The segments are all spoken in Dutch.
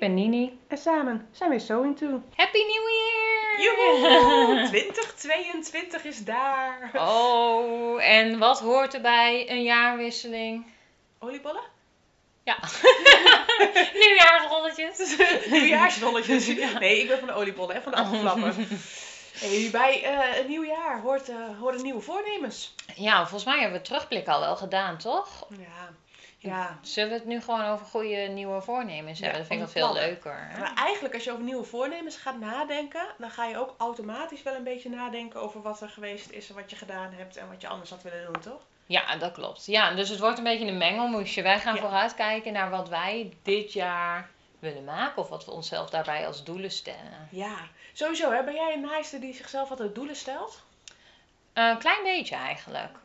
ben Nini. en samen zijn we Sewing To. Happy New Year! Joehoe! 2022 is daar. Oh, en wat hoort erbij een jaarwisseling? Oliebollen? Ja. Nieuwjaarsrolletjes. Nieuwjaarsrolletjes. Nee, ik ben van de oliebollen en van de appelflappen. Hey, bij eh, een nieuw jaar hoort, eh, horen nieuwe voornemens. Ja, volgens mij hebben we het terugblik al wel gedaan, toch? Ja, ja. Zullen we het nu gewoon over goede nieuwe voornemens Ja, hebben? dat vind ik wel veel leuker. hè? Maar eigenlijk als je over nieuwe voornemens gaat nadenken, dan ga je ook automatisch wel een beetje nadenken over wat er geweest is en wat je gedaan hebt en wat je anders had willen doen, toch? Ja, dat klopt. Ja, dus het wordt een beetje een mengelmoesje. Wij gaan Ja. vooruitkijken naar wat wij dit jaar willen maken. Of wat we onszelf daarbij als doelen stellen. Ja, sowieso. Hè? Ben jij een naaister die zichzelf altijd doelen stelt? Een klein beetje eigenlijk.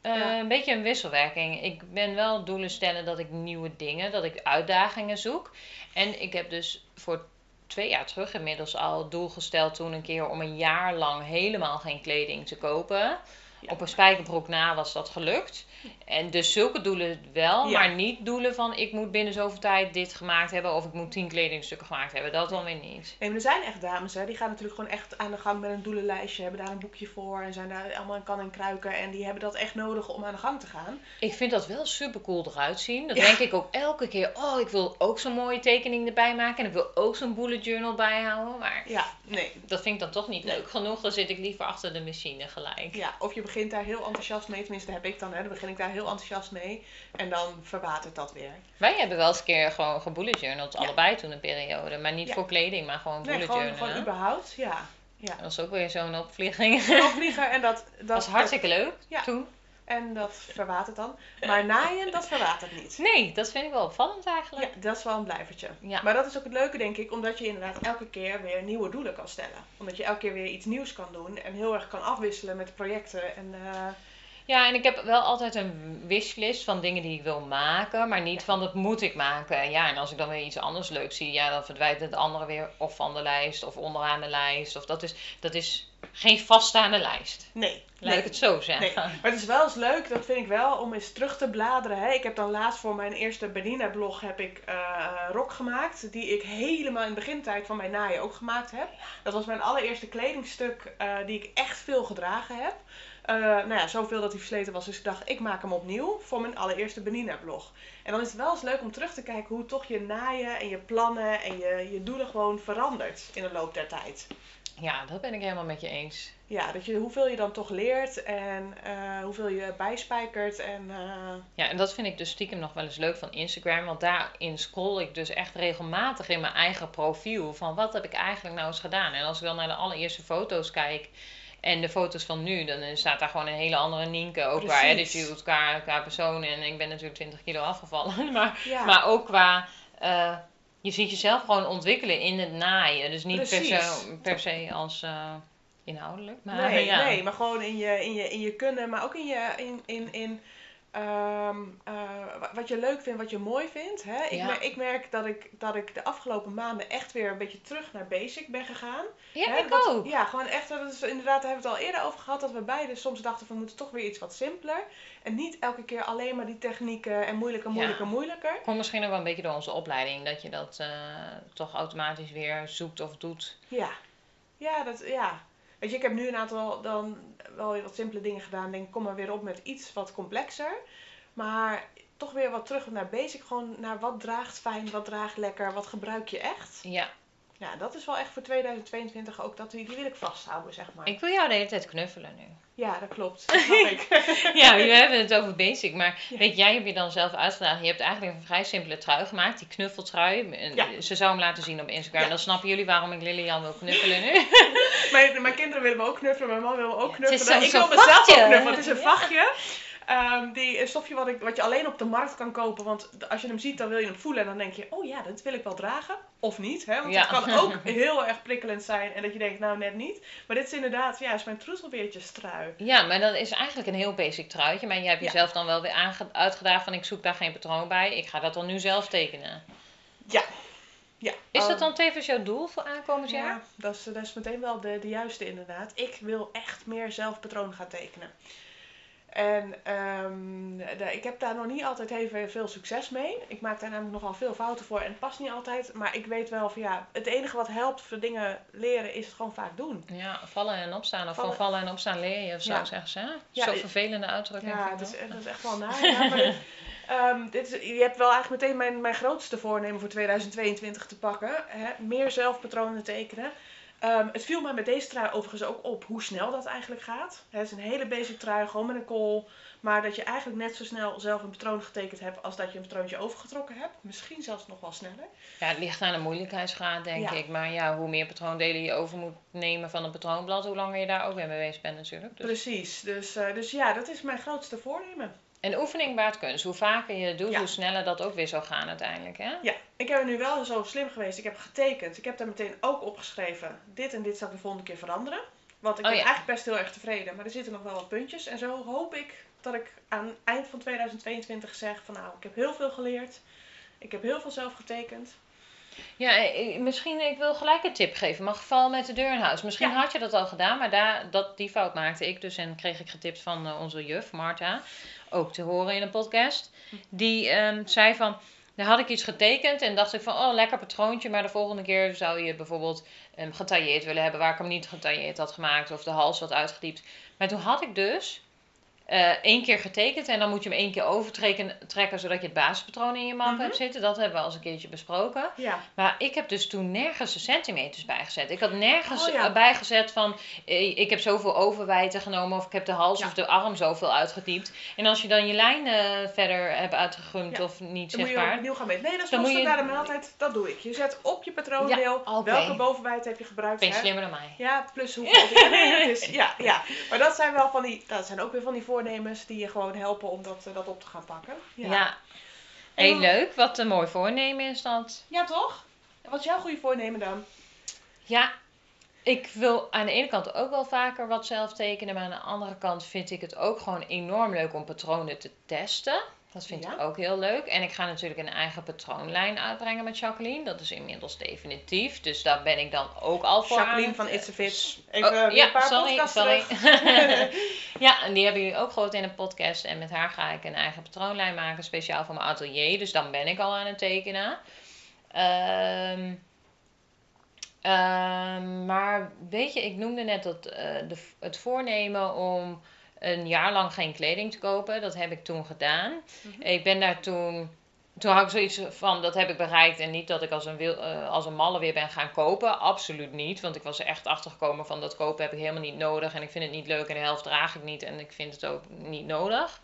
Eh. Een beetje een wisselwerking. Ik ben wel doelen stellen dat ik nieuwe dingen, dat ik uitdagingen zoek. En ik heb dus voor twee jaar terug inmiddels al het doel gesteld toen een keer om een jaar lang helemaal geen kleding te kopen. Ja. Op een spijkerbroek na was dat gelukt. En dus zulke doelen wel, Ja. maar niet doelen van ik moet binnen zoveel tijd dit gemaakt hebben of ik moet tien kledingstukken gemaakt hebben. Dat dan weer niet. Nee, maar er zijn echt dames, hè, die gaan natuurlijk gewoon echt aan de gang met een doelenlijstje, hebben daar een boekje voor en zijn daar allemaal in kan en kruiken en die hebben dat echt nodig om aan de gang te gaan. Ik vind dat wel super cool eruit zien. Dat Ja. denk ik ook elke keer. Oh, ik wil ook zo'n mooie tekening erbij maken. En ik wil ook zo'n bullet journal bijhouden. Maar Ja, nee. dat vind ik dan toch niet leuk genoeg. Dan zit ik liever achter de machine gelijk. Ja, of je begint daar heel enthousiast mee, tenminste heb ik dan, hè, dan begin ik daar heel enthousiast mee en dan verwatert dat weer. Wij hebben wel eens een keer gewoon gebullet journaled. Ja. Allebei toen een periode. Maar niet Ja. voor kleding, maar gewoon Nee, bullet gewoon, journalen. gewoon überhaupt, ja. Ja. Dat was ook weer zo'n opvlieging. Opvliegen en dat, dat was hartstikke leuk Ja. toen. En dat verwatert dan. Maar naaien, dat verwatert niet. Nee, dat vind ik wel opvallend eigenlijk. Ja, dat is wel een blijvertje. Ja. Maar dat is ook het leuke, denk ik, omdat je inderdaad elke keer weer nieuwe doelen kan stellen. Omdat je elke keer weer iets nieuws kan doen en heel erg kan afwisselen met projecten. En, eh, Ja, en ik heb wel altijd een wishlist van dingen die ik wil maken, maar niet van dat moet ik maken. Ja, en als ik dan weer iets anders leuks zie, ja, dan verdwijnt het andere weer of van de lijst of onderaan de lijst. Of dat is, dat is geen vaststaande lijst. nee. Laat nee. ik het zo zeggen. Nee, maar het is wel eens leuk, dat vind ik wel, om eens terug te bladeren. Hè. Ik heb dan laatst voor mijn eerste Benina-blog heb ik eh rok gemaakt, die ik helemaal in de begintijd van mijn naaien ook gemaakt heb. Dat was mijn allereerste kledingstuk eh, die ik echt veel gedragen heb. Nou ja, zoveel dat hij versleten was, dus ik dacht, ik maak hem opnieuw voor mijn allereerste Benina-blog. En dan is het wel eens leuk om terug te kijken hoe toch je naaien en je plannen en je, je doelen gewoon verandert in de loop der tijd. Ja, dat ben ik helemaal met je eens. Ja, dat je, hoeveel je dan toch leert en eh, hoeveel je bijspijkert en... eh, Ja, en dat vind ik dus stiekem nog wel eens leuk van Instagram. Want daarin scroll ik dus echt regelmatig in mijn eigen profiel. Van wat heb ik eigenlijk nou eens gedaan? En als ik dan naar de allereerste foto's kijk. En de foto's van nu, dan eh, staat daar gewoon een hele andere Nienke. Ook qua Precies. attitude, qua, qua persoon. En ik ben natuurlijk 20 kilo afgevallen. Maar, Ja. maar ook qua... je ziet jezelf gewoon ontwikkelen in het naaien. Dus niet per se, per se als eh, inhoudelijk. Maar, nee, ja. nee, maar gewoon in je, in je, in je kunnen, maar ook in je, in, in, in ehm, eh, wa- wat je leuk vindt, wat je mooi vindt. Hè? Ik, Ja. ik merk dat ik, dat ik de afgelopen maanden echt weer een beetje terug naar basic ben gegaan. Ja, Hè, ik ook. Ja, gewoon echt, dat is, inderdaad, daar hebben we het al eerder over gehad, dat we beide soms dachten van we moeten toch weer iets wat simpeler. En niet elke keer alleen maar die technieken en moeilijker, moeilijker, moeilijker. Komt misschien ook wel een beetje door onze opleiding. Dat je dat eh, toch automatisch weer zoekt of doet. Ja, ja, dat, ja. Weet je, ik heb nu een aantal dan wel wat simpele dingen gedaan. Denk, kom maar weer op met iets wat complexer. Maar toch weer wat terug naar basic. Gewoon naar wat draagt fijn, wat draagt lekker, wat gebruik je echt. Ja, Ja, dat is wel echt voor 2022 ook. Dat, die die wil ik vasthouden, zeg maar. ik wil jou de hele tijd knuffelen nu. Ja, dat klopt. Dat snap ik. Ja, we hebben het over basic. Maar Ja. weet jij, heb je dan zelf uitgedaan. Je hebt eigenlijk een vrij simpele trui gemaakt. Die knuffeltrui. Ja. Ze zou hem laten zien op Instagram. Ja. Dan snappen jullie waarom ik Lilian wil knuffelen nu. mijn, mijn kinderen willen me ook knuffelen. Mijn man wil me ook knuffelen. ik wil mezelf ook knuffelen. Het is een vachtje. Ehm, die stofje wat, ik, wat je alleen op de markt kan kopen. Want als je hem ziet, dan wil je hem voelen. En dan denk je, oh ja, dat wil ik wel dragen. Of niet. Hè? Want Ja. het kan ook heel erg prikkelend zijn. En dat je denkt, nou net niet. Maar dit is inderdaad, ja, is mijn troetelbeertjestrui. Ja, maar dat is eigenlijk een heel basic truitje. Maar je hebt Ja. jezelf dan wel weer uitgedaagd van ik zoek daar geen patroon bij. Ik ga dat dan nu zelf tekenen. Ja. ja. Is dat dan tevens jouw doel voor aankomend jaar? Ja, dat is, dat is meteen wel de, de juiste inderdaad. Ik wil echt meer zelf patroon gaan tekenen. En ehm, de- ik heb daar nog niet altijd even veel succes mee. Ik maak daar namelijk nogal veel fouten voor en het past niet altijd. Maar ik weet wel van ja, het enige wat helpt voor dingen leren is het gewoon vaak doen. Ja, vallen en opstaan. Of Vallen- van vallen en opstaan leer je, of zo Ja. zeggen ze. Hè? Ja, Zo vervelende uitdrukking. Ja, ik is, dat is echt wel naar. Ja, maar dit, ehm, dit is, je hebt wel eigenlijk meteen mijn, mijn grootste voornemen voor 2022 te pakken. Hè? Meer zelfpatronen tekenen. Ehm, het viel mij met deze trui overigens ook op hoe snel dat eigenlijk gaat. Het is een hele basic trui, gewoon met een kool. Maar dat je eigenlijk net zo snel zelf een patroon getekend hebt als dat je een patroontje overgetrokken hebt. Misschien zelfs nog wel sneller. Ja, het ligt aan de moeilijkheidsgraad, denk Ja. ik. Maar ja, hoe meer patroondelen je over moet nemen van een patroonblad, hoe langer je daar ook weer mee bezig bent natuurlijk. Dus. Precies. Dus, eh, dus ja, dat is mijn grootste voornemen. En oefening baart kunst. Hoe vaker je het doet, Ja. hoe sneller dat ook weer zal gaan uiteindelijk. Hè? Ja, ik heb nu wel zo slim geweest. Ik heb getekend. Ik heb daar meteen ook opgeschreven. Dit en dit zal ik de volgende keer veranderen. Want ik Oh ben ja. eigenlijk best heel erg tevreden. Maar er zitten nog wel wat puntjes. En zo hoop ik dat ik aan het eind van 2022 zeg van nou, ik heb heel veel geleerd. Ik heb heel veel zelf getekend. Ja, eh, misschien, ik wil gelijk een tip geven. Maar geval met de deur in huis. Misschien Ja. had je dat al gedaan, maar daar, dat, die fout maakte ik dus. En kreeg ik getipt van eh, onze juf, Marta. Ook te horen in een podcast. Die ehm, zei van, daar had ik iets getekend. En dacht ik van, oh, lekker patroontje. Maar de volgende keer zou je bijvoorbeeld um, getailleerd willen hebben. Waar ik hem niet getailleerd had gemaakt. Of de hals wat uitgediept. Maar toen had ik dus eh, één keer getekend. En dan moet je hem één keer overtrekken, trekken. Zodat je het basispatroon in je map Mhm. hebt zitten. Dat hebben we al eens een keertje besproken. Ja, Maar ik heb dus toen nergens de centimeters bijgezet. Ik had nergens Oh ja. eh, bijgezet van eh, ik heb zoveel overwijten genomen of ik heb de hals Ja. of de arm zoveel uitgediept. En als je dan je lijnen verder hebt uitgegumd Ja. of niet dan moet je opnieuw gaan meten. Nee, dat is Dan je- altijd. Dat doe ik. Je zet op je patroondeel welke bovenwijd heb je gebruikt. Ben je slimmer dan mij. Ja, plus hoeveel. Ja, nee, is, ja, ja. Maar dat zijn wel van die, dat zijn ook weer van die voornemens die je gewoon helpen om dat, eh, dat op te gaan pakken. Ja. Heel leuk, wat een mooi voornemen is dat. Ja, toch? Wat is jouw goede voornemen dan? Ja, ik wil aan de ene kant ook wel vaker wat zelf tekenen, maar aan de andere kant vind ik het ook gewoon enorm leuk om patronen te testen. Dat vind Ja. ik ook heel leuk. En ik ga natuurlijk een eigen patroonlijn uitbrengen met Jacqueline. Dat is inmiddels definitief. Dus daar ben ik dan ook al voor. Jacqueline van It's a Fit. Oh, Even weer ja, een paar sorry, ja, en die hebben jullie ook gehoord in een podcast. En met haar ga ik een eigen patroonlijn maken, speciaal voor mijn atelier. Dus dan ben ik al aan het tekenen. Ehm, ehm, maar weet je, ik noemde net dat, eh, de, het voornemen om een jaar lang geen kleding te kopen. Dat heb ik toen gedaan. Mhm. Ik ben daar toen. Toen had ik zoiets van, dat heb ik bereikt. En niet dat ik als een, wil, eh, als een malle weer ben gaan kopen. Absoluut niet. Want ik was er echt achter gekomen van dat kopen heb ik helemaal niet nodig. En ik vind het niet leuk en de helft draag ik niet. En ik vind het ook niet nodig.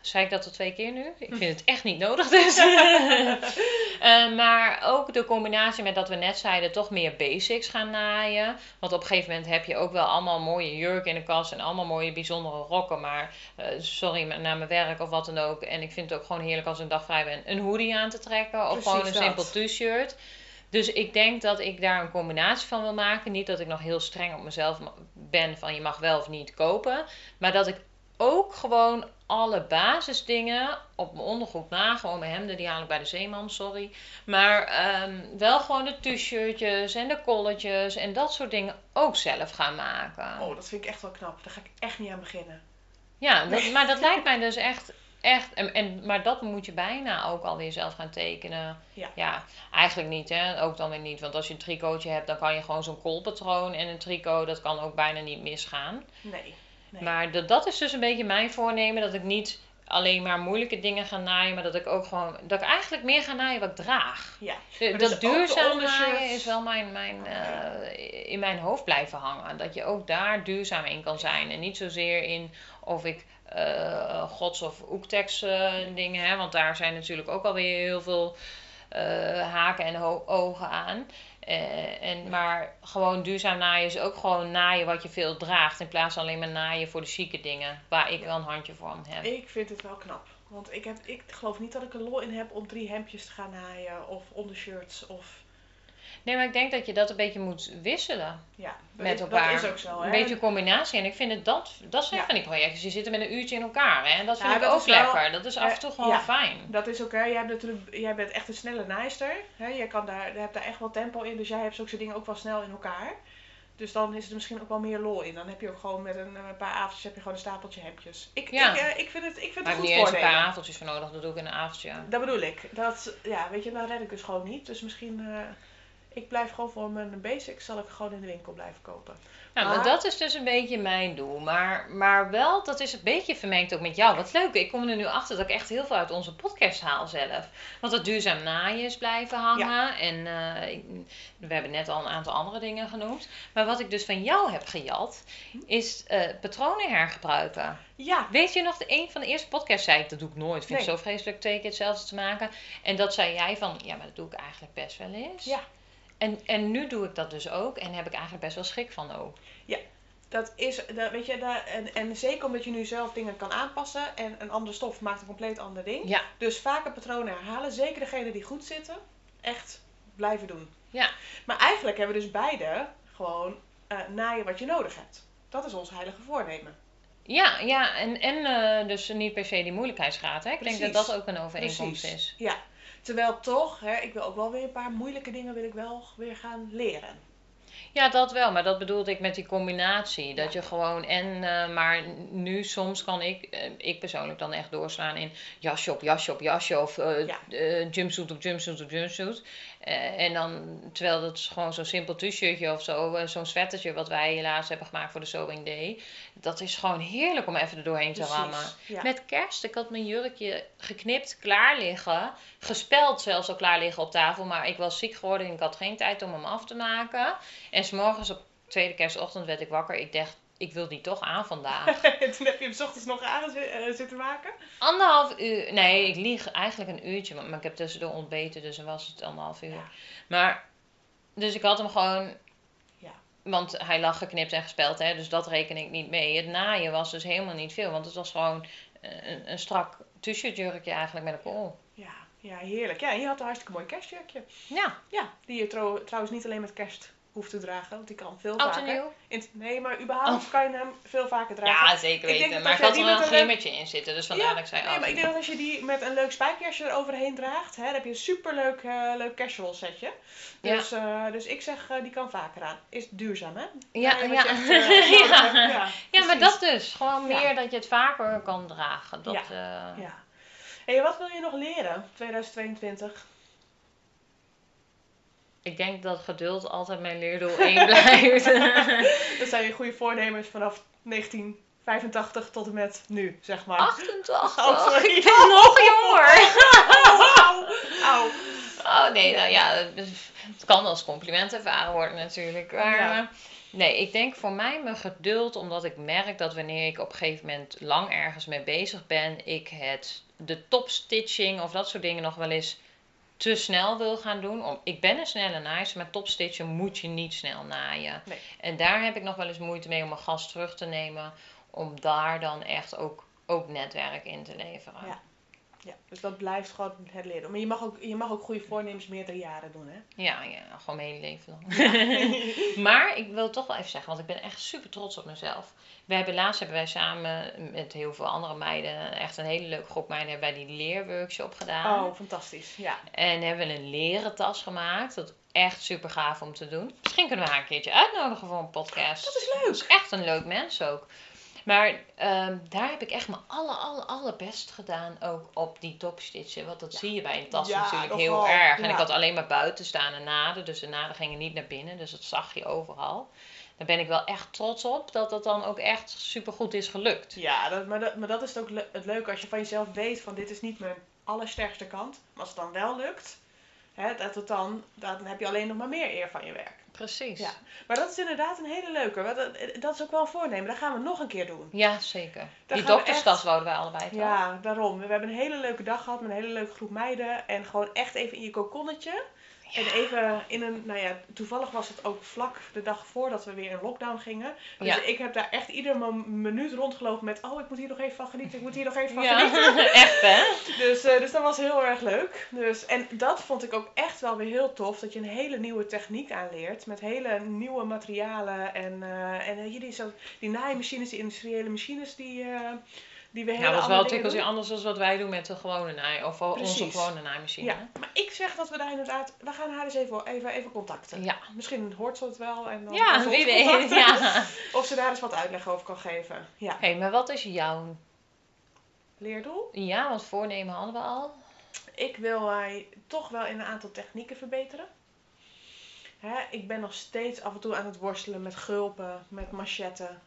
Zei ik dat al twee keer nu? Ik vind het echt niet nodig dus. Eh, maar ook de combinatie met dat we net zeiden, toch meer basics gaan naaien. Want op een gegeven moment heb je ook wel allemaal mooie jurken in de kast en allemaal mooie bijzondere rokken. Maar eh, sorry, naar mijn werk of wat dan ook. En ik vind het ook gewoon heerlijk als ik een dag vrij ben, een hoodie aan te trekken. Of Precies gewoon een dat. simpel t-shirt. Dus ik denk dat ik daar een combinatie van wil maken. Niet dat ik nog heel streng op mezelf ben van je mag wel of niet kopen. Maar dat ik ook gewoon alle basisdingen op mijn ondergoed na. Gewoon mijn hemden, die haal ik bij de zeeman, sorry. Maar ehm, wel gewoon de t-shirtjes en de colletjes en dat soort dingen ook zelf gaan maken. Oh, dat vind ik echt wel knap. Daar ga ik echt niet aan beginnen. Ja, dat, maar dat lijkt mij dus echt. Echt, en, en, maar dat moet je bijna ook alweer zelf gaan tekenen. Ja. eigenlijk niet, hè? Ook dan weer niet. Want als je een tricotje hebt, dan kan je gewoon zo'n koolpatroon en een tricot, dat kan ook bijna niet misgaan. Nee. Nee. Maar dat, dat is dus een beetje mijn voornemen. Dat ik niet alleen maar moeilijke dingen ga naaien, maar dat ik ook gewoon. Dat ik eigenlijk meer ga naaien wat ik draag. ja. De- dus dat duurzaam naaien is wel mijn, mijn, eh, in mijn hoofd blijven hangen. Dat je ook daar duurzaam in kan zijn. En niet zozeer in of ik eh, gods- of oektex eh, dingen heb. Want daar zijn natuurlijk ook alweer heel veel eh, haken en ogen aan. Eh, en, maar gewoon duurzaam naaien is ook gewoon naaien wat je veel draagt. In plaats van alleen maar naaien voor de chique dingen. Waar ik wel een handje voor heb. Ik vind het wel knap. Want ik, heb, ik geloof niet dat ik er lol in heb om drie hemdjes te gaan naaien. Of ondershirts. Of Nee, maar ik denk dat je dat een beetje moet wisselen. ja, met dat elkaar. is ook zo. Hè? Een beetje combinatie. En ik vind het dat, dat zijn Ja. van die projectjes. Je zit met een uurtje in elkaar. Hè? En dat vind Ja, ik dat ook wel- lekker. Dat is af en toe eh, gewoon ja. fijn. Dat is ook, hè. Jij, hebt natuurlijk, jij bent echt een snelle naaister. Hè? Jij kan daar, je hebt daar echt wel tempo in. Dus jij hebt zulke dingen ook wel snel in elkaar. Dus dan is er misschien ook wel meer lol in. Dan heb je ook gewoon met een, eh, paar avondjes heb je gewoon een stapeltje hempjes. Ik, Ja. ik, eh, ik vind het, ik vind Maar het ik goed heb niet eens een paar avondjes voor nodig, dat doe ik in een avondje. Dat bedoel ik. Dat, ja, weet je, dan red ik dus gewoon niet. Dus misschien, ik blijf gewoon voor mijn basics, zal ik gewoon in de winkel blijven kopen. Nou, maar Maar- dat is dus een beetje mijn doel. Maar, maar wel, dat is een beetje vermengd ook met jou. Wat leuk, ik kom er nu achter dat ik echt heel veel uit onze podcast haal zelf. Want dat duurzaam naaien is blijven hangen. En eh, ik- we hebben net al een aantal andere dingen genoemd. Maar wat ik dus van jou heb gejat, is eh, patronen hergebruiken. Ja, Weet je nog, de, een van de eerste podcasts zei ik, dat doe ik nooit. Ik vind Nee. het zo vreselijk twee keer hetzelfde te maken. En dat zei jij van, ja, maar dat doe ik eigenlijk best wel eens. Ja. En, en nu doe ik dat dus ook en heb ik eigenlijk best wel schrik van ook. dat is, dat, weet je, dat, en, en zeker omdat je nu zelf dingen kan aanpassen en een andere stof maakt een compleet ander ding. Ja. Dus vaker patronen herhalen, zeker degene die goed zitten, echt blijven doen. Ja. Maar eigenlijk hebben we dus beide gewoon eh, naaien wat je nodig hebt. Dat is ons heilige voornemen. Ja, ja en, en eh, dus niet per se die moeilijkheidsgraad. Hè? Ik denk dat dat ook een overeenkomst Precies. is. Ja. Terwijl toch, hè, ik wil ook wel weer een paar moeilijke dingen wil ik wel weer gaan leren. Ja, dat wel, maar dat bedoelde ik met die combinatie. Dat Ja. je gewoon en, eh, maar nu soms kan ik, eh, ik persoonlijk dan echt doorslaan in jasje op jasje op jasje of Ja. eh, jumpsuit op jumpsuit op jumpsuit. Eh, en dan, terwijl dat is gewoon zo'n simpel t-shirtje of zo, eh, zo'n sweatertje wat wij helaas hebben gemaakt voor de Sewing Day. Dat is gewoon heerlijk om even er doorheen te rammen. Ja. Met kerst, ik had mijn jurkje geknipt, klaar liggen. Gespeld zelfs al klaar liggen op tafel. Maar ik was ziek geworden en ik had geen tijd om hem af te maken. En s'morgens op tweede kerstochtend werd ik wakker. Ik dacht, ik wil die toch aan vandaag. Toen heb je hem 's ochtends nog aan eh, zitten maken. anderhalf uur, nee, ik lieg eigenlijk een uurtje. Maar ik heb tussendoor ontbeten, dus dan was het anderhalf uur. Ja. Maar, dus ik had hem gewoon... Ja. Want hij lag geknipt en gespeld, hè, dus dat reken ik niet mee. Het naaien was dus helemaal niet veel, want het was gewoon eh, een, een strak t-shirt jurkje eigenlijk met een kool. Ja, ja, heerlijk. Ja, en je had een hartstikke mooi kerstjurkje. Ja, Ja, die je trouw- trouwens niet alleen met kerst hoeft te dragen, want die kan veel oud vaker. In nee, maar überhaupt kan je hem veel vaker dragen. Ja, zeker weten. maar er wel met een glimmetje in zitten, dus vandaar Ja, dat ik zei Nee, oud maar ik denk dat als je die met een leuk spijkerjasje eroverheen draagt, hè, dan heb je een superleuk eh leuk casual setje. Ja. Dus, eh, dus ik zeg, eh, die kan vaker aan. Is duurzaam, hè? Ja, ja. echt, Ja. ja, Ja, maar dat dus. Gewoon Ja. meer dat je het vaker kan dragen. Dat, eh, Ja. hey, wat wil je nog leren 2022? Ik denk dat geduld altijd mijn leerdoel 1 blijft. Dat zijn je goede voornemens vanaf 1985 tot en met nu, zeg maar. 88. Oh, sorry. Ik ben nog jonger. Auw. Auw. Oh nee, nou ja, het kan als compliment ervaren worden natuurlijk. Maar, Ja. eh, nee, ik denk voor mij mijn geduld, omdat ik merk dat wanneer ik op een gegeven moment lang ergens mee bezig ben, ik het, de topstitching of dat soort dingen nog wel eens te snel wil gaan doen. Om, ik ben een snelle naaister, maar topstitchen moet je niet snel naaien. Nee. En daar heb ik nog wel eens moeite mee om mijn gas terug te nemen, om daar dan echt ook, ook netwerk in te leveren. Ja. Ja, dus dat blijft gewoon het leren. Maar je mag ook, je mag ook goede voornemens meerdere jaren doen, hè? Ja, ja, gewoon mijn hele leven lang. maar ik wil toch wel even zeggen, want ik ben echt super trots op mezelf. We hebben laatst hebben wij samen met heel veel andere meiden, echt een hele leuke groep meiden, hebben wij die leerworkshop gedaan. Oh, fantastisch. Ja. En hebben we een leren tas gemaakt. Dat is echt super gaaf om te doen. Misschien kunnen we haar een keertje uitnodigen voor een podcast. Dat is leuk. Dat is echt een leuk mens ook. Maar ehm, daar heb ik echt mijn aller, aller, allerbest gedaan ook op die topstitchen. Want dat Ja. zie je bij een tas Ja, natuurlijk heel erg. En ik had alleen maar buiten staan en naden. Dus de naden gingen niet naar binnen. Dus dat zag je overal. Daar ben ik wel echt trots op dat dat dan ook echt super goed is gelukt. Ja, dat, maar, dat, maar dat is het ook le- het leuke als je van jezelf weet van dit is niet mijn allersterkste kant. Maar als het dan wel lukt, hè, dat het dan, dan heb je alleen nog maar meer eer van je werk. Precies. Ja. Maar dat is inderdaad een hele leuke. want Dat, dat is ook wel een voornemen. Dat gaan we nog een keer doen. Ja, zeker. Die dokterstas echt- wouden wij allebei toch? Ja, daarom. We hebben een hele leuke dag gehad met een hele leuke groep meiden. En gewoon echt even in je kokonnetje. En even in een, nou ja, toevallig was het ook vlak de dag voordat we weer in lockdown gingen. Dus Ja. ik heb daar echt ieder minuut rondgelopen met, oh ik moet hier nog even van genieten, ik moet hier nog even van Ja, genieten. echt hè? Dus, eh, dus dat was heel erg leuk. Dus, en dat vond ik ook echt wel weer heel tof. Dat je een hele nieuwe techniek aanleert. Met hele nieuwe materialen. En, eh en eh, hier die, zo, die naaimachines, die industriële machines die, Die we Ja, hele dat is wel doen. anders dan wat wij doen met de gewone naai. Of onze gewone naaimachine. Ja, maar ik zeg dat we daar inderdaad... We gaan haar eens even, even, even contacten. Ja. Misschien hoort ze het wel en dan Ja, wie weet. Ja. Of ze daar eens wat uitleg over kan geven. Ja. Hé, maar wat is jouw... Leerdoel? Ja, want voornemen hadden we al. Ik wil mij toch wel in een aantal technieken verbeteren. Hè, ik ben nog steeds af en toe aan het worstelen met gulpen, met machetten.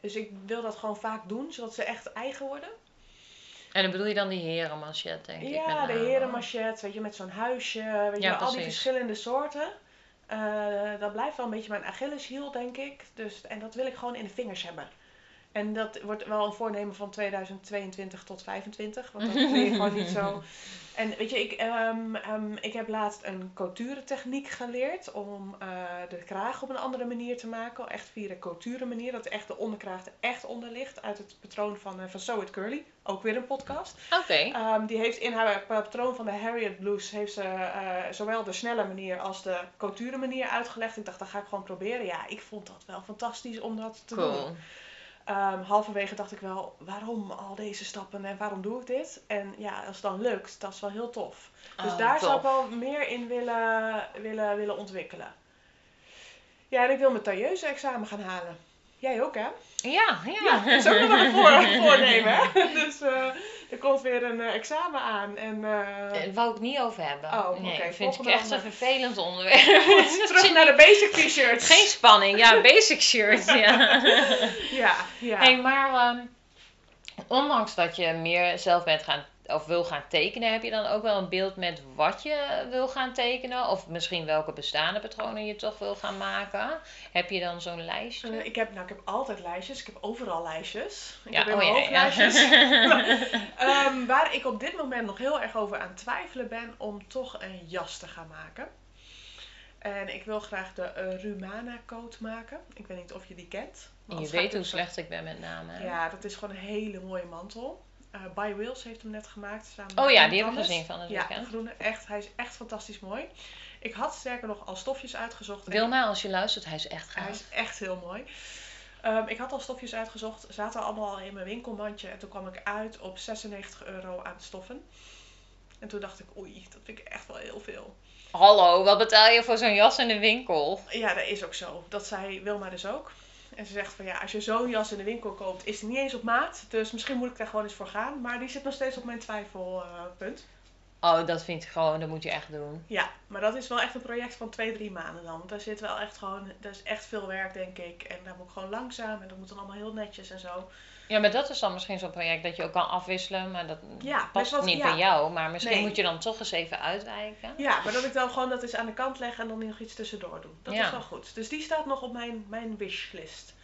Dus ik wil dat gewoon vaak doen, zodat ze echt eigen worden. En dan bedoel je dan die herenmanchet, denk ik. Ja, de herenmachet, weet je, met zo'n huisje, weet je, Ja, al die verschillende soorten. Eh, dat blijft wel een beetje mijn Achilleshiel, denk ik. Dus, en dat wil ik gewoon in de vingers hebben. En dat wordt wel een voornemen van 2022 tot 2025, want dat kun je gewoon niet zo. En weet je, ik, ehm, ehm, ik heb laatst een couture-techniek geleerd om eh, de kraag op een andere manier te maken. Echt via de couture manier, dat echt de onderkraag er echt onder ligt. Uit het patroon van, eh, van Sew It Curly, ook weer een podcast. Oké. Ehm, die heeft in haar patroon van de Harriet Blues heeft ze eh, zowel de snelle manier als de couture manier uitgelegd. Ik dacht, dat ga ik gewoon proberen. Ja, ik vond dat wel fantastisch om dat te doen. Ehm, halverwege dacht ik wel, waarom al deze stappen en waarom doe ik dit? En ja, als het dan lukt, dat is wel heel tof. Dus Oh, daar zou ik wel meer in willen, willen, willen ontwikkelen. Ja, en ik wil mijn tailleuse examen gaan halen. Jij ook, hè? Ja, ja. Ja, dat is ook nog wel een voor, voornemen, hè? Dus eh, er komt weer een eh, examen aan. En eh, Daar wou ik niet over hebben. Oh, nee, oké, vind ik echt een vervelend onderwerp. terug naar de basic t-shirts. Geen spanning, ja, basic shirt. Ja. Ja, ja. Hey, maar ehm, ondanks dat je meer zelf bent gaan of wil gaan tekenen, heb je dan ook wel een beeld met wat je wil gaan tekenen? Of misschien welke bestaande patronen je toch wil gaan maken? Heb je dan zo'n lijstje? Eh, ik, heb, nou, ik heb altijd lijstjes. Ik heb overal lijstjes. Ik Ja, heb oh ja, ja. lijstjes. Ehm, waar ik op dit moment nog heel erg over aan het twijfelen ben om toch een jas te gaan maken. En ik wil graag de eh, Rumana coat maken. Ik weet niet of je die kent. je weet hoe slecht ik ben met namen. hè? Ja, dat is gewoon een hele mooie mantel. Eh By Wills heeft hem net gemaakt. Samen Oh ja, die heb ik anders. gezien van het Ja, de weekend. groene. Echt, hij is echt fantastisch mooi. Ik had sterker nog al stofjes uitgezocht. en Wilma, als je luistert, hij is echt hij gaaf. is echt heel mooi. Ehm, ik had al stofjes uitgezocht, zaten allemaal al in mijn winkelmandje. En toen kwam ik uit op 96 euro aan stoffen. En toen dacht ik, oei, dat vind ik echt wel heel veel. Hallo, wat betaal je voor zo'n jas in de winkel? Ja, dat is ook zo. Dat zei Wilma dus ook. En ze zegt van ja, als je zo'n jas in de winkel koopt, is die niet eens op maat. Dus misschien moet ik daar gewoon eens voor gaan. Maar die zit nog steeds op mijn twijfelpunt. Oh, dat vind ik gewoon, dat moet je echt doen. ja, maar dat is wel echt een project van twee, drie maanden dan. Want daar zit wel echt gewoon, dat is echt veel werk denk ik. En daar moet ik gewoon langzaam en dat moet dan allemaal heel netjes en zo. Ja, maar dat is dan misschien zo'n project dat je ook kan afwisselen, maar dat Ja, past niet ja. bij jou. Maar misschien Nee. moet je dan toch eens even uitwijken. Ja, maar dat ik dan gewoon dat eens aan de kant leg en dan nog iets tussendoor doen. Dat Ja. is wel goed. Dus die staat nog op mijn, mijn wishlist.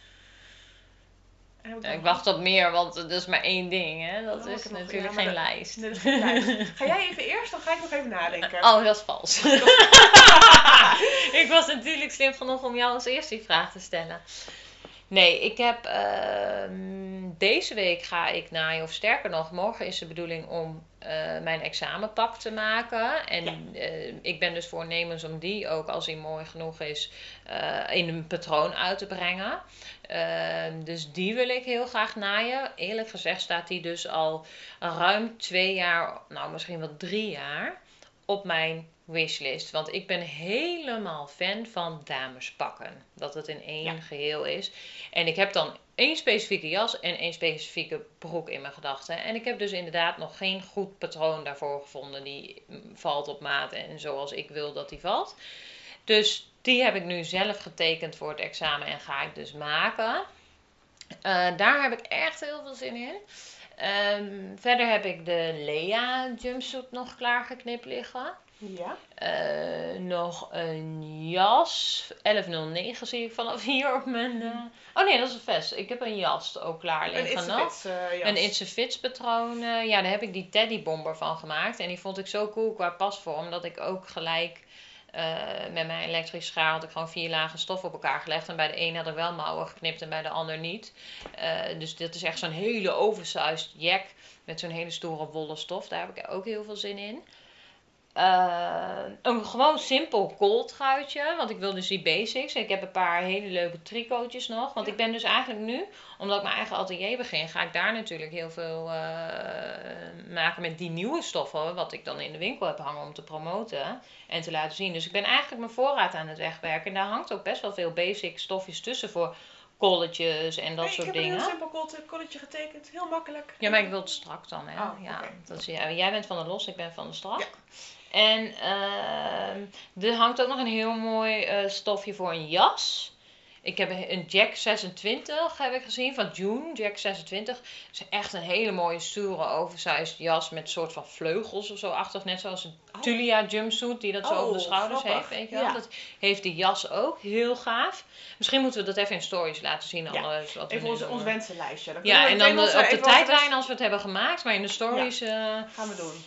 Nog- ik wacht op meer, want dat is maar één ding, hè? Dat Oh, ik is natuurlijk geen dat- lijst. Nee, dat is geen lijst. Ga jij even eerst, dan ga ik nog even nadenken. Oh, dat is vals. ik was natuurlijk slim genoeg om jou als eerste die vraag te stellen. Nee, ik heb ehm, deze week ga ik naaien, of sterker nog, morgen is de bedoeling om eh, mijn examenpak te maken. En eh, ik ben dus voornemens om die ook, als die mooi genoeg is, eh, in een patroon uit te brengen. Ehm, dus die wil ik heel graag naaien. Eerlijk gezegd staat die dus al ruim twee jaar, nou misschien wel drie jaar, op mijn wishlist. Want ik ben helemaal fan van damespakken. Dat het in één Ja. geheel is. En ik heb dan één specifieke jas en één specifieke broek in mijn gedachten. En ik heb dus inderdaad nog geen goed patroon daarvoor gevonden. Die valt op maat en zoals ik wil dat die valt. Dus die heb ik nu zelf getekend voor het examen en ga ik dus maken. Eh, daar heb ik echt heel veel zin in. Ehm, verder heb ik de Lea jumpsuit nog klaargeknipt liggen. Ja. Eh, nog een jas. 1109 zie ik vanaf hier op mijn. eh, Oh nee, dat is een vest. Ik heb een jas ook klaar Een liggen nog. It's uh, jas. Een It's a Fits patroon. ja, daar heb ik die teddybomber van gemaakt. En die vond ik zo cool qua pasvorm. Dat ik ook gelijk met mijn elektrisch schaar had ik gewoon vier lagen stof op elkaar gelegd. En bij de een had ik wel mouwen geknipt en bij de ander niet. Dus dit is echt zo'n hele oversized jack. Met zo'n hele stoere wollen stof. Daar heb ik ook heel veel zin in. Eh, een gewoon simpel kooltruitje. Want ik wil dus die basics. Ik heb een paar hele leuke tricootjes nog. Want Ja. ik ben dus eigenlijk nu, omdat ik mijn eigen atelier begin, ga ik daar natuurlijk heel veel eh, maken met die nieuwe stoffen. Wat ik dan in de winkel heb hangen om te promoten en te laten zien. Dus ik ben eigenlijk mijn voorraad aan het wegwerken. En daar hangt ook best wel veel basic stofjes tussen voor kolletjes en dat Nee, ik soort heb een dingen. heel simpel kolletje getekend. Heel makkelijk. Ja, maar ik wil het strak dan, hè? Oh, ja, dat is, ja, jij bent van de los, ik ben van de strak. Ja. En ehm, er hangt ook nog een heel mooi eh, stofje voor een jas. Ik heb een Jack 26 heb ik gezien van June, Jack 26. is echt een hele mooie stoere oversized jas met een soort van vleugels of zo achtig. Net zoals een Oh. Tulia jumpsuit die dat zo Oh, over de schouders grappig. heeft. Weet? Ja. Dat heeft die jas ook, heel gaaf. Misschien moeten we dat even in stories laten zien. Ja. alles wat Even ons, ons wensenlijstje. Dan Ja, we en dan onze- op de tijdlijn als we het hebben gemaakt, maar in de stories, eh, Gaan we doen.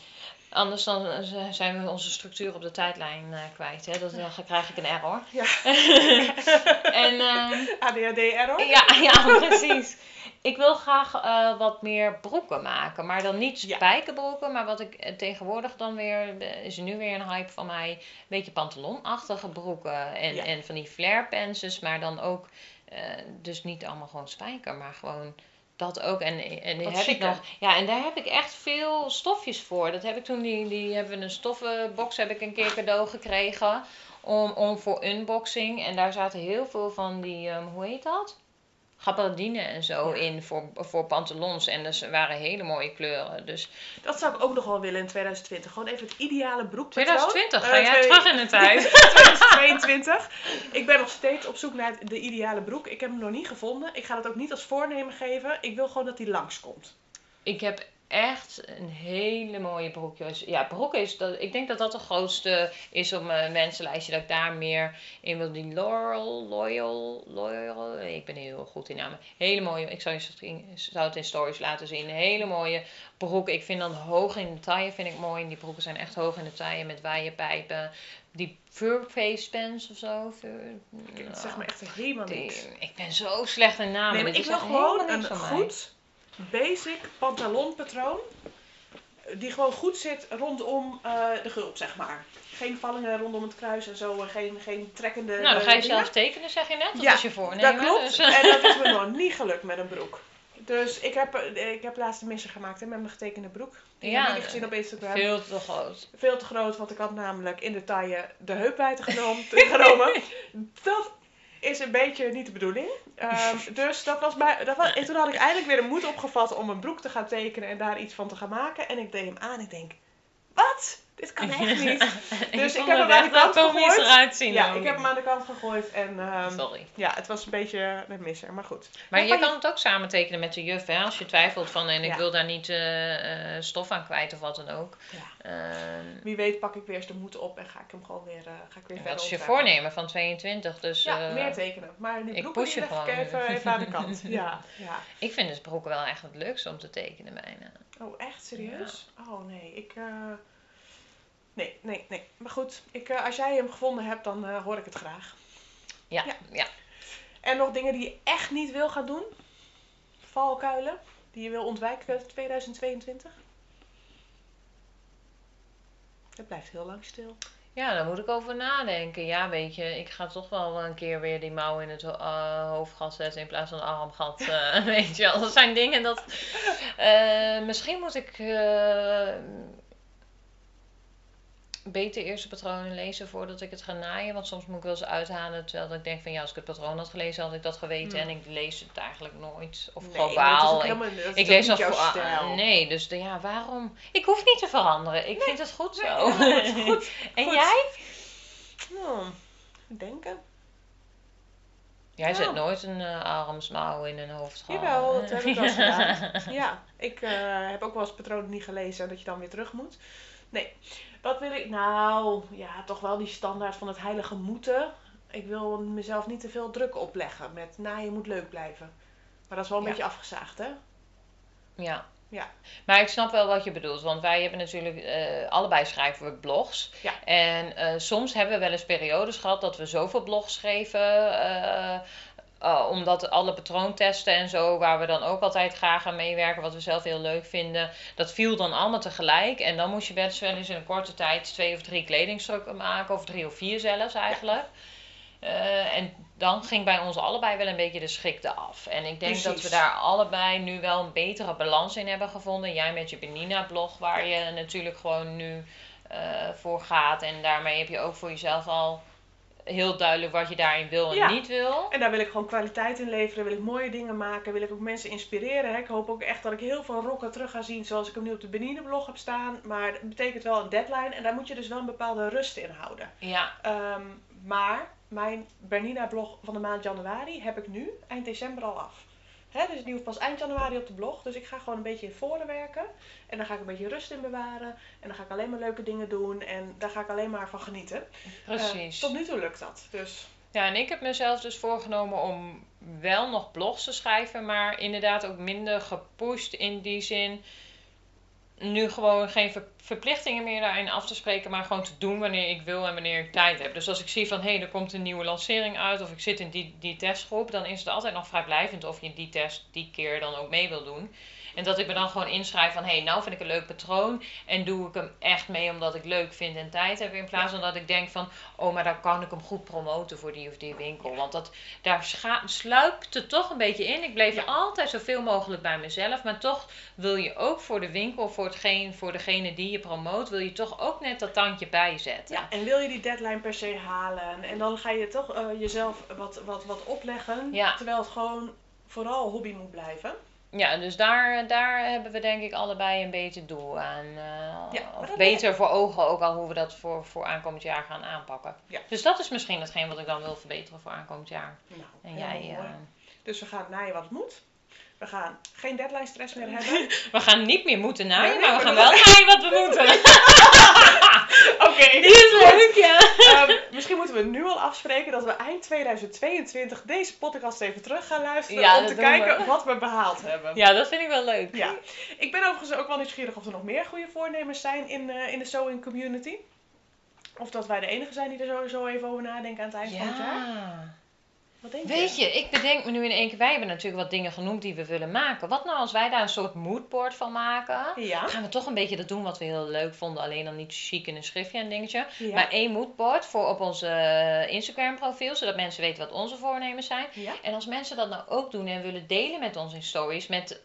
Anders dan eh, zijn we onze structuur op de tijdlijn eh, kwijt. Hè? Dat, dan krijg ik een error. Ja. en ehm, ADHD error. ja, ja, precies. Ik wil graag eh, wat meer broeken maken, maar dan niet Ja. spijkerbroeken, maar wat ik tegenwoordig dan weer, is nu weer een hype van mij, een beetje pantalonachtige broeken en, Ja. en van die flare pantsjes, maar dan ook, dus niet allemaal gewoon spijker, maar gewoon dat ook. En, en die Wat heb ik nog, ja, en daar heb ik echt veel stofjes voor. Dat heb ik toen, die, die hebben we een stoffenbox heb ik een keer cadeau gekregen om, om voor unboxing. En daar zaten heel veel van die, ehm, hoe heet dat? Gabardine en zo Ja. in voor, voor pantalons. En dus waren hele mooie kleuren. Dus Dat zou ik ook nog wel willen in 2020. Gewoon even het ideale broekpatroon. 2020, ga Eh, jij twee- terug in de tijd? 2022. Ik ben nog steeds op zoek naar de ideale broek. Ik heb hem nog niet gevonden. Ik ga dat ook niet als voornemen geven. Ik wil gewoon dat hij langskomt. Ik heb echt een hele mooie broekjes. Ja, broeken is dat. Ik denk dat dat de grootste is op mijn mensenlijstje. Dat ik daar meer in wil. Die Laurel, Loyal, Loyal. Ik ben heel goed in namen. Hele mooie. Ik zou, je, zou het in stories laten zien. Hele mooie broek. Ik vind dan hoog in de taille vind ik mooi. En die broeken zijn echt hoog in de taille met waaierpijpen. Die fur face pants of zo. Fur, Het zegt me echt helemaal die- niks. ik ben zo slecht in namen. Nee, maar ik wil gewoon een goed, basic pantalonpatroon. Die gewoon goed zit rondom eh, de gulp, zeg maar. Geen vallingen rondom het kruis en zo. en Geen, geen trekkende Nou, dan ga je eh, dingen. zelf tekenen, zeg je net. Dat Ja, is je voornemen. Dat klopt. dus- En dat is me nog niet gelukt met een broek. Dus ik heb, eh, ik heb laatst een misser gemaakt hè, met mijn getekende broek. Die Ja, hebben jullie gezien op Instagram. Veel te groot. Veel te groot, want ik had namelijk in de taille de heupwijdte genomen. genomen. Dat is een beetje niet de bedoeling. Ehm, dus dat was bij, dat was, en toen had ik eindelijk weer de moed opgevat om een broek te gaan tekenen en daar iets van te gaan maken. En ik deed hem aan en ik denk, wat? Dit kan echt niet. Dus ik heb hem aan de kant gegooid. eruit zien. Ja, ik heb hem aan de kant gegooid en ehm, Sorry. ja, het was een beetje een misser, maar goed. Maar je kan het ook samen tekenen met de juf, hè? Als je twijfelt van en ik Ja. wil daar niet eh, eh, stof aan kwijt of wat dan ook. Ja. Ehm, Wie weet pak ik weer eens de moed op en ga ik hem gewoon weer, eh, ga ik weer verder dat is je voornemen van 22. Dus Ja, meer tekenen. Maar die ik push leg ik gewoon. even, even aan de kant. Ja, ja. ik vind dus broeken wel echt het leukste om te tekenen bijna. Oh, echt serieus? Oh nee, ik. Nee, nee, nee. Maar goed, ik, eh, als jij hem gevonden hebt, dan eh, hoor ik het graag. Ja, Ja. ja. En nog dingen die je echt niet wil gaan doen? Valkuilen die je wil ontwijken 2022? Het blijft heel lang stil. Ja, daar moet ik over nadenken. Ja, weet je, ik ga toch wel een keer weer die mouw in het ho- eh, hoofdgat zetten in plaats van een armgat. weet je wel, dat zijn dingen dat... misschien moet ik beter eerst de patronen lezen voordat ik het ga naaien. Want soms moet ik wel eens uithalen terwijl ik denk van ja, als ik het patroon had gelezen had ik dat geweten. En ik lees het eigenlijk nooit. Of Nee, gewoon maar dat is ook baal. Ik- ik lees nog voor. stijl. nee, dus de, ja, waarom? Ik hoef niet te veranderen. Ik vind het goed Nee, zo. ja, is goed. en Goed. jij? Hmm, denken. Jij Ja. zet nooit een eh armsmouw in een hoofdgat. Jawel, dat heb ik wel eens gedaan. Ja, ik eh, heb ook wel eens patronen niet gelezen dat je dan weer terug moet. Nee, wat wil ik? Nou, ja, toch wel die standaard van het heilige moeten. Ik wil mezelf niet te veel druk opleggen met, nou, je moet leuk blijven. Maar dat is wel een Ja. beetje afgezaagd, hè? Ja. Ja. Maar ik snap wel wat je bedoelt, want wij hebben natuurlijk, eh, allebei schrijven we blogs. Ja. En eh, soms hebben we wel eens periodes gehad dat we zoveel blogs schreven, eh, uh, omdat alle patroontesten en zo, waar we dan ook altijd graag aan meewerken, wat we zelf heel leuk vinden, dat viel dan allemaal tegelijk. En dan moest je best wel eens in een korte tijd twee of drie kledingstukken maken, of drie of vier zelfs eigenlijk. Uh, en dan ging bij ons allebei wel een beetje de schrik af. En ik denk dat we daar allebei nu wel een betere balans in hebben gevonden. Jij met je Benina-blog, waar je natuurlijk gewoon nu uh, voor gaat. En daarmee heb je ook voor jezelf al heel duidelijk wat je daarin wil en niet wil. En daar wil ik gewoon kwaliteit in leveren. Wil ik mooie dingen maken. Wil ik ook mensen inspireren. Hè. Ik hoop ook echt dat ik heel veel rokken terug ga zien zoals ik hem nu op de Benine blog heb staan. Maar dat betekent wel een deadline. En daar moet je dus wel een bepaalde rust in houden. Ja. Um, maar mijn Bernina blog van de maand januari heb ik nu eind december al af. Hè, dus die hoeft pas eind januari op de blog. Dus ik ga gewoon een beetje in voren werken. En dan ga ik een beetje rust in bewaren. En dan ga ik alleen maar leuke dingen doen. En daar ga ik alleen maar van genieten. Precies. Uh, tot nu toe lukt dat. Dus. Ja, en ik heb mezelf dus voorgenomen om wel nog blogs te schrijven. Maar inderdaad ook minder gepusht in die zin nu gewoon geen verplichtingen meer daarin af te spreken, maar gewoon te doen wanneer ik wil en wanneer ik tijd heb. Dus als ik zie van hé, hey, er komt een nieuwe lancering uit of ik zit in die, die testgroep, dan is het altijd nog vrijblijvend of je die test die keer dan ook mee wil doen. En dat ik me dan gewoon inschrijf van hé, hey, nou vind ik een leuk patroon. En doe ik hem echt mee omdat ik leuk vind en tijd heb. In plaats van dat ik denk van oh, maar dan kan ik hem goed promoten voor die of die winkel. Want dat, daar sluipt het toch een beetje in. Ik bleef altijd zoveel mogelijk bij mezelf. Maar toch wil je ook voor de winkel, voor, hetgeen, voor degene die je promoot, wil je toch ook net dat tandje bijzetten. Ja, en wil je die deadline per se halen. En dan ga je toch uh, jezelf wat, wat, wat opleggen. Ja. Terwijl het gewoon vooral hobby moet blijven. Ja, dus daar, daar hebben we denk ik allebei een beter doel aan. Uh, ja, of beter voor ogen ook al hoe we dat voor, voor aankomend jaar gaan aanpakken. Ja. Dus dat is misschien hetgeen wat ik dan wil verbeteren voor aankomend jaar. Nou, en jij, uh, dus we gaan naaien wat het moet. We gaan geen deadline stress meer hebben. we gaan niet meer moeten naaien, maar we gaan wel naaien wat we moeten. Oké. Die is leuk, ja. Um, misschien moeten we nu al afspreken dat we eind 2022 deze podcast even terug gaan luisteren. Ja, om te kijken wat we behaald hebben. Ja, dat vind ik wel leuk. Ja. Ik ben overigens ook wel nieuwsgierig of er nog meer goede voornemens zijn in, uh, in de sewing community. Of dat wij de enige zijn die er sowieso even over nadenken aan het eind van het jaar. Wat denk Weet je? ik bedenk me nu in één keer. Wij hebben natuurlijk wat dingen genoemd die we willen maken. Wat nou als wij daar een soort moodboard van maken? Ja. Gaan we toch een beetje dat doen wat we heel leuk vonden. Alleen dan niet chic in een schriftje en dingetje. Ja. Maar één moodboard voor op onze eh, Instagram profiel. Zodat mensen weten wat onze voornemens zijn. Ja. En als mensen dat nou ook doen en willen delen met ons in stories. Met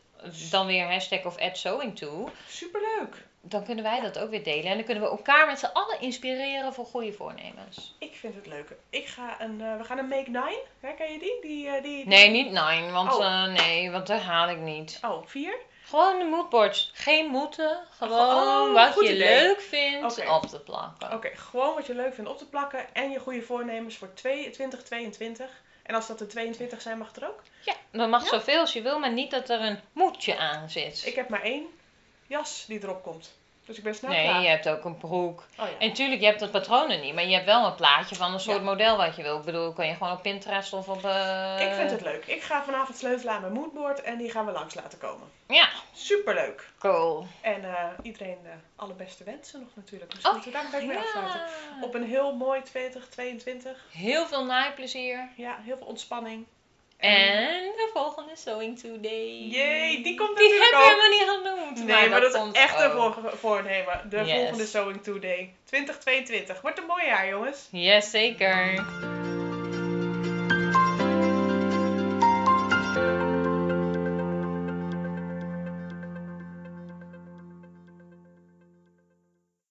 dan weer hashtag of add sewing to. Superleuk dan kunnen wij dat ook weer delen. En dan kunnen we elkaar met z'n allen inspireren voor goede voornemens. Ik vind het leuk. Ik ga een, uh, we gaan een Make Nine. Ken je die? die, uh, die, Nee, niet Nine. Want, oh. uh, nee, want daar haal ik niet. Oh, vier? Gewoon de moodboards. Geen moeten. Gewoon oh, wat je leuk vindt okay. op te plakken. Oké, okay, gewoon wat je leuk vindt op te plakken. En je goede voornemens voor 2022. En als dat er 22 zijn, mag het er ook? Ja, dan mag ja? zoveel als je wil, maar niet dat er een moedje aan zit. Ik heb maar één jas die erop komt. Dus ik ben snel nee, je hebt ook een broek. Oh, ja. En tuurlijk, je hebt dat patronen niet, maar je hebt wel een plaatje van een soort model wat je wil. Ik bedoel, kan je gewoon op Pinterest of op... Uh... Ik vind het leuk. Ik ga vanavond sleutelen aan mijn moodboard en die gaan we langs laten komen. Ja. Superleuk. Cool. En uh, iedereen uh, alle beste wensen nog natuurlijk. Misschien oh, moeten we daar mee afsluiten. Op een heel mooi 2022. Heel veel naaiplezier. Ja, heel veel ontspanning. En de volgende Sewing Today. Jee, die komt Die hebben we helemaal niet genoemd. Nee, maar, maar dat, dat is echt een voornemen. De volgende Sewing Today. 2022. Wordt een mooi jaar, jongens. Yes, zeker.